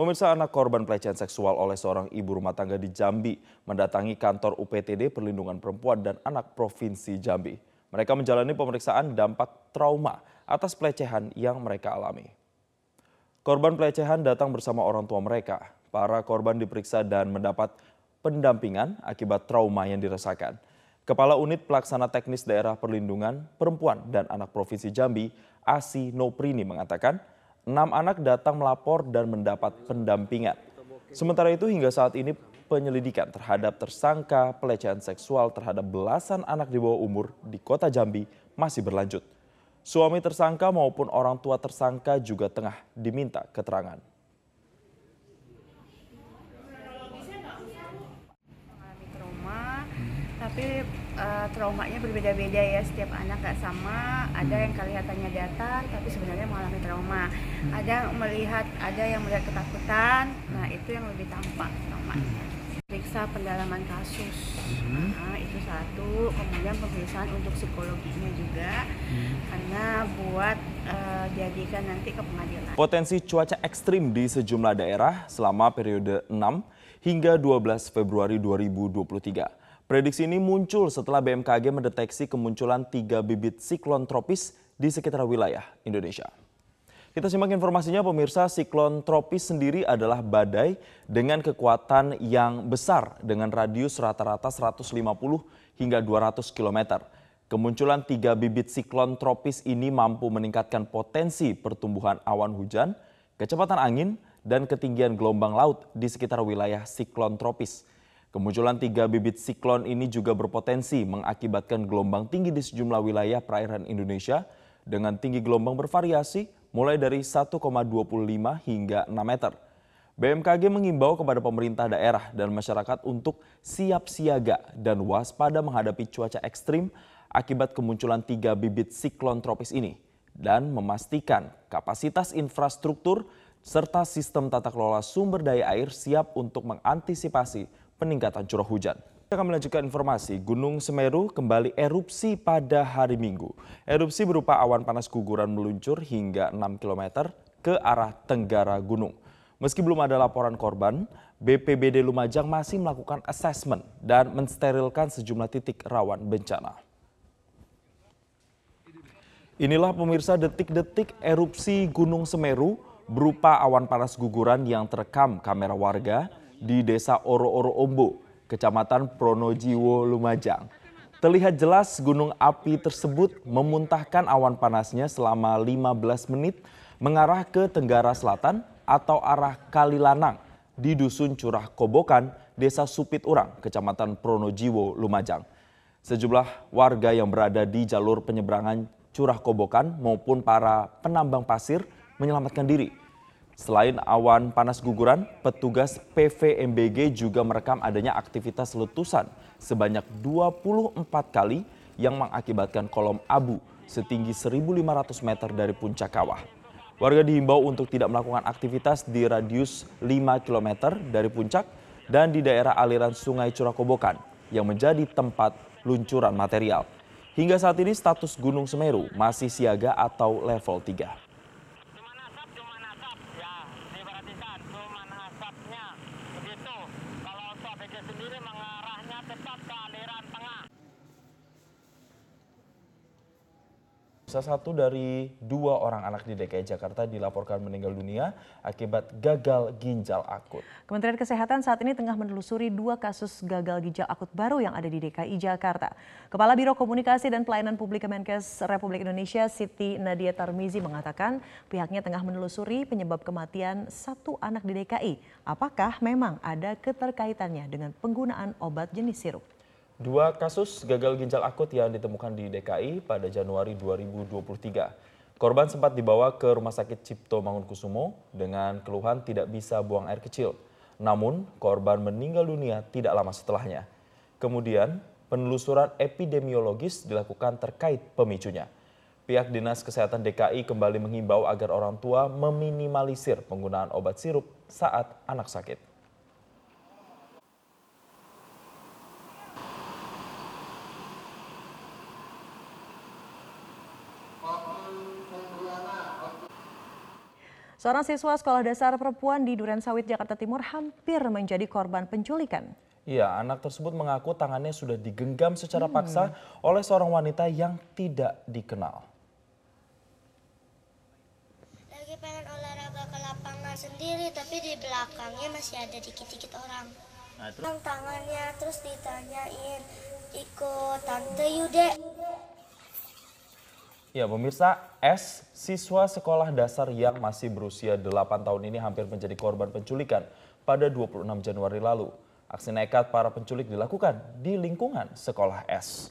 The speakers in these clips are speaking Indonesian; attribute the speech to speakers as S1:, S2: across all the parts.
S1: Pemirsa anak korban pelecehan seksual oleh seorang ibu rumah tangga di Jambi mendatangi kantor UPTD Perlindungan Perempuan dan Anak Provinsi Jambi. Mereka menjalani pemeriksaan dampak trauma atas pelecehan yang mereka alami. Korban pelecehan datang bersama orang tua mereka. Para korban diperiksa dan mendapat pendampingan akibat trauma yang dirasakan. Kepala Unit Pelaksana Teknis Daerah Perlindungan Perempuan dan Anak Provinsi Jambi, Asi Noprini mengatakan, enam anak datang melapor dan mendapat pendampingan. Sementara itu hingga saat ini penyelidikan terhadap tersangka pelecehan seksual terhadap belasan anak di bawah umur di kota Jambi masih berlanjut. Suami tersangka maupun orang tua tersangka juga tengah diminta keterangan.
S2: tapi eh, traumanya berbeda-beda ya setiap anak gak sama ada yang kelihatannya datar tapi sebenarnya mengalami trauma. Ada yang melihat ada yang melihat ketakutan nah itu yang lebih tampak traumanya. Periksa pendalaman kasus. Nah, itu satu. Kemudian pemeriksaan untuk psikologinya juga karena buat eh, jadikan nanti ke pengadilan.
S1: Potensi cuaca ekstrim di sejumlah daerah selama periode 6 hingga 12 Februari 2023. Prediksi ini muncul setelah BMKG mendeteksi kemunculan tiga bibit siklon tropis di sekitar wilayah Indonesia. Kita simak informasinya pemirsa, siklon tropis sendiri adalah badai dengan kekuatan yang besar dengan radius rata-rata 150 hingga 200 km. Kemunculan tiga bibit siklon tropis ini mampu meningkatkan potensi pertumbuhan awan hujan, kecepatan angin, dan ketinggian gelombang laut di sekitar wilayah siklon tropis. Kemunculan tiga bibit siklon ini juga berpotensi mengakibatkan gelombang tinggi di sejumlah wilayah perairan Indonesia dengan tinggi gelombang bervariasi mulai dari 1,25 hingga 6 meter. BMKG mengimbau kepada pemerintah daerah dan masyarakat untuk siap siaga dan waspada menghadapi cuaca ekstrim akibat kemunculan tiga bibit siklon tropis ini dan memastikan kapasitas infrastruktur serta sistem tata kelola sumber daya air siap untuk mengantisipasi peningkatan curah hujan. Kita akan melanjutkan informasi, Gunung Semeru kembali erupsi pada hari Minggu. Erupsi berupa awan panas guguran meluncur hingga 6 km ke arah tenggara gunung. Meski belum ada laporan korban, BPBD Lumajang masih melakukan asesmen dan mensterilkan sejumlah titik rawan bencana. Inilah pemirsa detik-detik erupsi Gunung Semeru berupa awan panas guguran yang terekam kamera warga di Desa Oro-Oro Ombo, Kecamatan Pronojiwo, Lumajang. Terlihat jelas gunung api tersebut memuntahkan awan panasnya selama 15 menit mengarah ke Tenggara Selatan atau arah Kalilanang di Dusun Curah Kobokan, Desa Supit Urang, Kecamatan Pronojiwo, Lumajang. Sejumlah warga yang berada di jalur penyeberangan Curah Kobokan maupun para penambang pasir menyelamatkan diri. Selain awan panas guguran, petugas PVMBG juga merekam adanya aktivitas letusan sebanyak 24 kali yang mengakibatkan kolom abu setinggi 1.500 meter dari puncak kawah. Warga dihimbau untuk tidak melakukan aktivitas di radius 5 km dari puncak dan di daerah aliran sungai Curakobokan yang menjadi tempat luncuran material. Hingga saat ini status Gunung Semeru masih siaga atau level 3. Salah satu dari dua orang anak di DKI Jakarta dilaporkan meninggal dunia akibat gagal ginjal akut.
S3: Kementerian Kesehatan saat ini tengah menelusuri dua kasus gagal ginjal akut baru yang ada di DKI Jakarta. Kepala Biro Komunikasi dan Pelayanan Publik Kemenkes Republik Indonesia Siti Nadia Tarmizi mengatakan pihaknya tengah menelusuri penyebab kematian satu anak di DKI. Apakah memang ada keterkaitannya dengan penggunaan obat jenis sirup?
S1: Dua kasus gagal ginjal akut yang ditemukan di DKI pada Januari 2023. Korban sempat dibawa ke Rumah Sakit Cipto Mangunkusumo dengan keluhan tidak bisa buang air kecil. Namun, korban meninggal dunia tidak lama setelahnya. Kemudian, penelusuran epidemiologis dilakukan terkait pemicunya. Pihak Dinas Kesehatan DKI kembali menghimbau agar orang tua meminimalisir penggunaan obat sirup saat anak sakit.
S3: Seorang siswa sekolah dasar perempuan di Duren Sawit, Jakarta Timur hampir menjadi korban penculikan.
S1: Iya, anak tersebut mengaku tangannya sudah digenggam secara paksa oleh seorang wanita yang tidak dikenal.
S4: Lagi pengen olahraga ke lapangan sendiri, tapi di belakangnya masih ada dikit-dikit orang. Nah, tangannya terus ditanyain ikut tante Yude.
S1: Ya, pemirsa, S, siswa sekolah dasar yang masih berusia 8 tahun ini hampir menjadi korban penculikan pada 26 Januari lalu. Aksi nekat para penculik dilakukan di lingkungan sekolah S.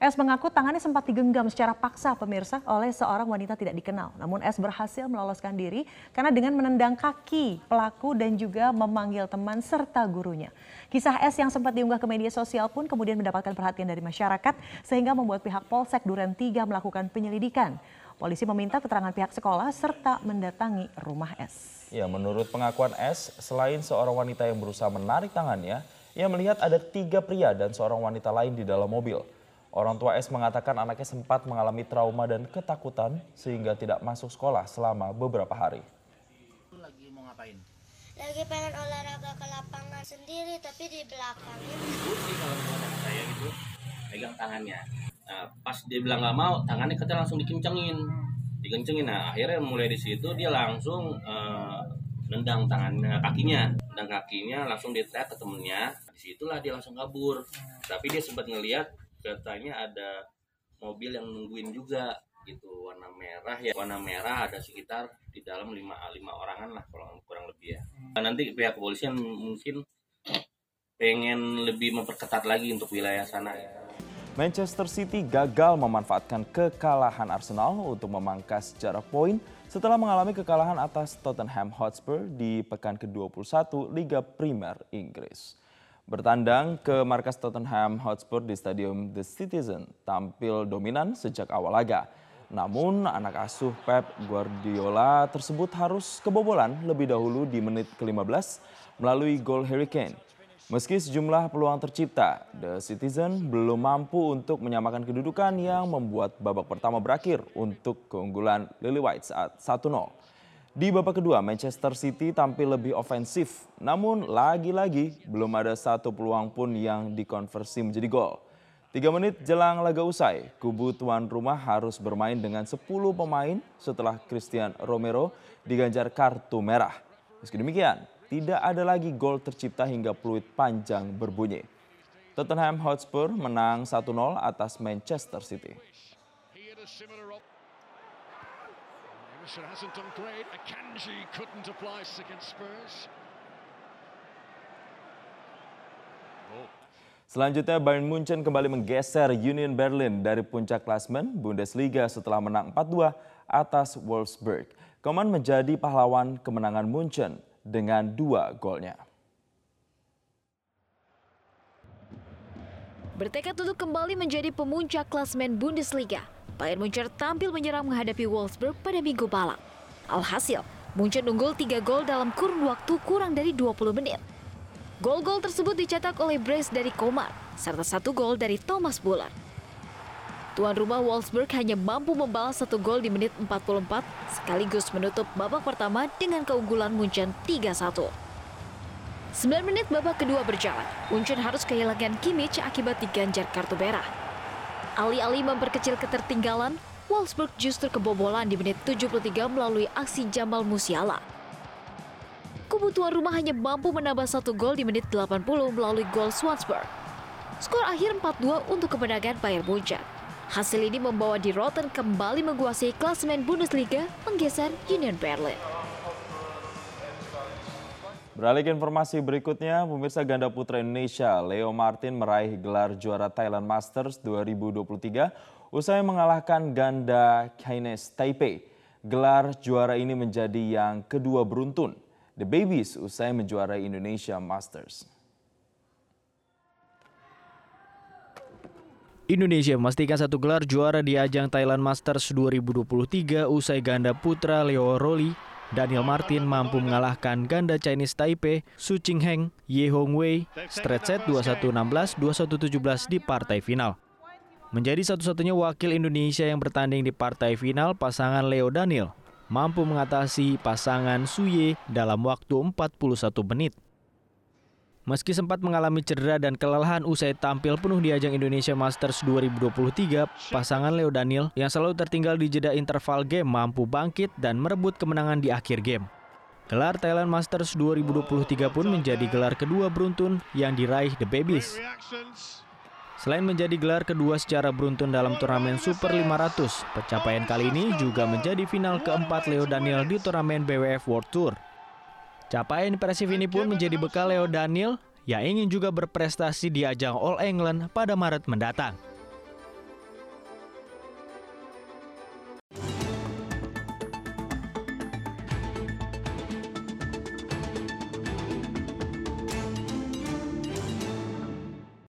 S3: S mengaku tangannya sempat digenggam secara paksa pemirsa oleh seorang wanita tidak dikenal. Namun S berhasil meloloskan diri karena dengan menendang kaki pelaku dan juga memanggil teman serta gurunya. Kisah S yang sempat diunggah ke media sosial pun kemudian mendapatkan perhatian dari masyarakat sehingga membuat pihak Polsek Duren 3 melakukan penyelidikan. Polisi meminta keterangan pihak sekolah serta mendatangi rumah S.
S1: Ya, menurut pengakuan S, selain seorang wanita yang berusaha menarik tangannya, ia melihat ada tiga pria dan seorang wanita lain di dalam mobil. Orang tua S mengatakan anaknya sempat mengalami trauma dan ketakutan sehingga tidak masuk sekolah selama beberapa hari.
S5: lagi mau ngapain?
S4: Lagi pengen olahraga ke lapangan sendiri, tapi di belakangnya
S5: saya gitu pegang tangannya. Nah, pas dia bilang nggak mau, tangannya kita langsung dikencengin, dikencengin. Nah akhirnya mulai di situ dia langsung eh, nendang tangannya, kakinya, nendang kakinya langsung ditetek ke temennya. Di situlah dia langsung kabur. Tapi dia sempat ngelihat katanya ada mobil yang nungguin juga gitu warna merah ya warna merah ada sekitar di dalam lima lima orangan lah kurang kurang lebih ya nanti pihak kepolisian mungkin pengen lebih memperketat lagi untuk wilayah sana ya.
S1: Manchester City gagal memanfaatkan kekalahan Arsenal untuk memangkas jarak poin setelah mengalami kekalahan atas Tottenham Hotspur di pekan ke-21 Liga Primer Inggris. Bertandang ke markas Tottenham Hotspur di Stadium The Citizen tampil dominan sejak awal laga. Namun anak asuh Pep Guardiola tersebut harus kebobolan lebih dahulu di menit ke-15 melalui gol Harry Kane. Meski sejumlah peluang tercipta, The Citizen belum mampu untuk menyamakan kedudukan yang membuat babak pertama berakhir untuk keunggulan Lily White saat 1-0. Di babak kedua, Manchester City tampil lebih ofensif, namun lagi-lagi belum ada satu peluang pun yang dikonversi menjadi gol. Tiga menit jelang laga usai, kubu tuan rumah harus bermain dengan 10 pemain setelah Christian Romero diganjar kartu merah. Meski demikian, tidak ada lagi gol tercipta hingga peluit panjang berbunyi. Tottenham Hotspur menang 1-0 atas Manchester City.
S6: Emerson hasn't done great. Akanji couldn't apply against Spurs. Oh,
S1: Selanjutnya Bayern Munchen kembali menggeser Union Berlin dari puncak klasmen Bundesliga setelah menang 4-2 atas Wolfsburg. Koman menjadi pahlawan kemenangan Munchen dengan dua golnya.
S7: Bertekad untuk kembali menjadi pemuncak klasmen Bundesliga, Bayern Munchen tampil menyerang menghadapi Wolfsburg pada minggu malam. Alhasil, Munchen unggul 3 gol dalam kurun waktu kurang dari 20 menit. Gol-gol tersebut dicetak oleh Brace dari Komar, serta satu gol dari Thomas Muller. Tuan rumah Wolfsburg hanya mampu membalas satu gol di menit 44, sekaligus menutup babak pertama dengan keunggulan Munchen 3-1. 9 menit babak kedua berjalan, Munchen harus kehilangan Kimmich akibat diganjar kartu merah. Alih-alih memperkecil ketertinggalan, Wolfsburg justru kebobolan di menit 73 melalui aksi Jamal Musiala. Kubu tuan rumah hanya mampu menambah satu gol di menit 80 melalui gol Swansburg. Skor akhir 4-2 untuk kemenangan Bayern Munchen. Hasil ini membawa Di Rotten kembali menguasai klasemen Bundesliga menggeser Union Berlin.
S1: Beralih ke informasi berikutnya, pemirsa ganda putra Indonesia Leo Martin meraih gelar juara Thailand Masters 2023 usai mengalahkan ganda Kines Taipei. Gelar juara ini menjadi yang kedua beruntun. The Babies usai menjuarai Indonesia Masters.
S8: Indonesia memastikan satu gelar juara di ajang Thailand Masters 2023 usai ganda putra Leo Roli, Daniel Martin mampu mengalahkan ganda Chinese Taipei, Su Qingheng, Ye Hong Wei, straight set 21-16, 21-17 di partai final. Menjadi satu-satunya wakil Indonesia yang bertanding di partai final pasangan Leo Daniel. mampu mengatasi pasangan Suye dalam waktu 41 menit. Meski sempat mengalami cedera dan kelelahan usai tampil penuh di ajang Indonesia Masters 2023, pasangan Leo Daniel yang selalu tertinggal di jeda interval game mampu bangkit dan merebut kemenangan di akhir game. Gelar Thailand Masters 2023 pun menjadi gelar kedua beruntun yang diraih The Babies. Selain menjadi gelar kedua secara beruntun dalam turnamen Super 500, pencapaian kali ini juga menjadi final keempat Leo Daniel di turnamen BWF World Tour. Capaian impresif ini pun menjadi bekal Leo Daniel yang ingin juga berprestasi di ajang All England pada Maret mendatang.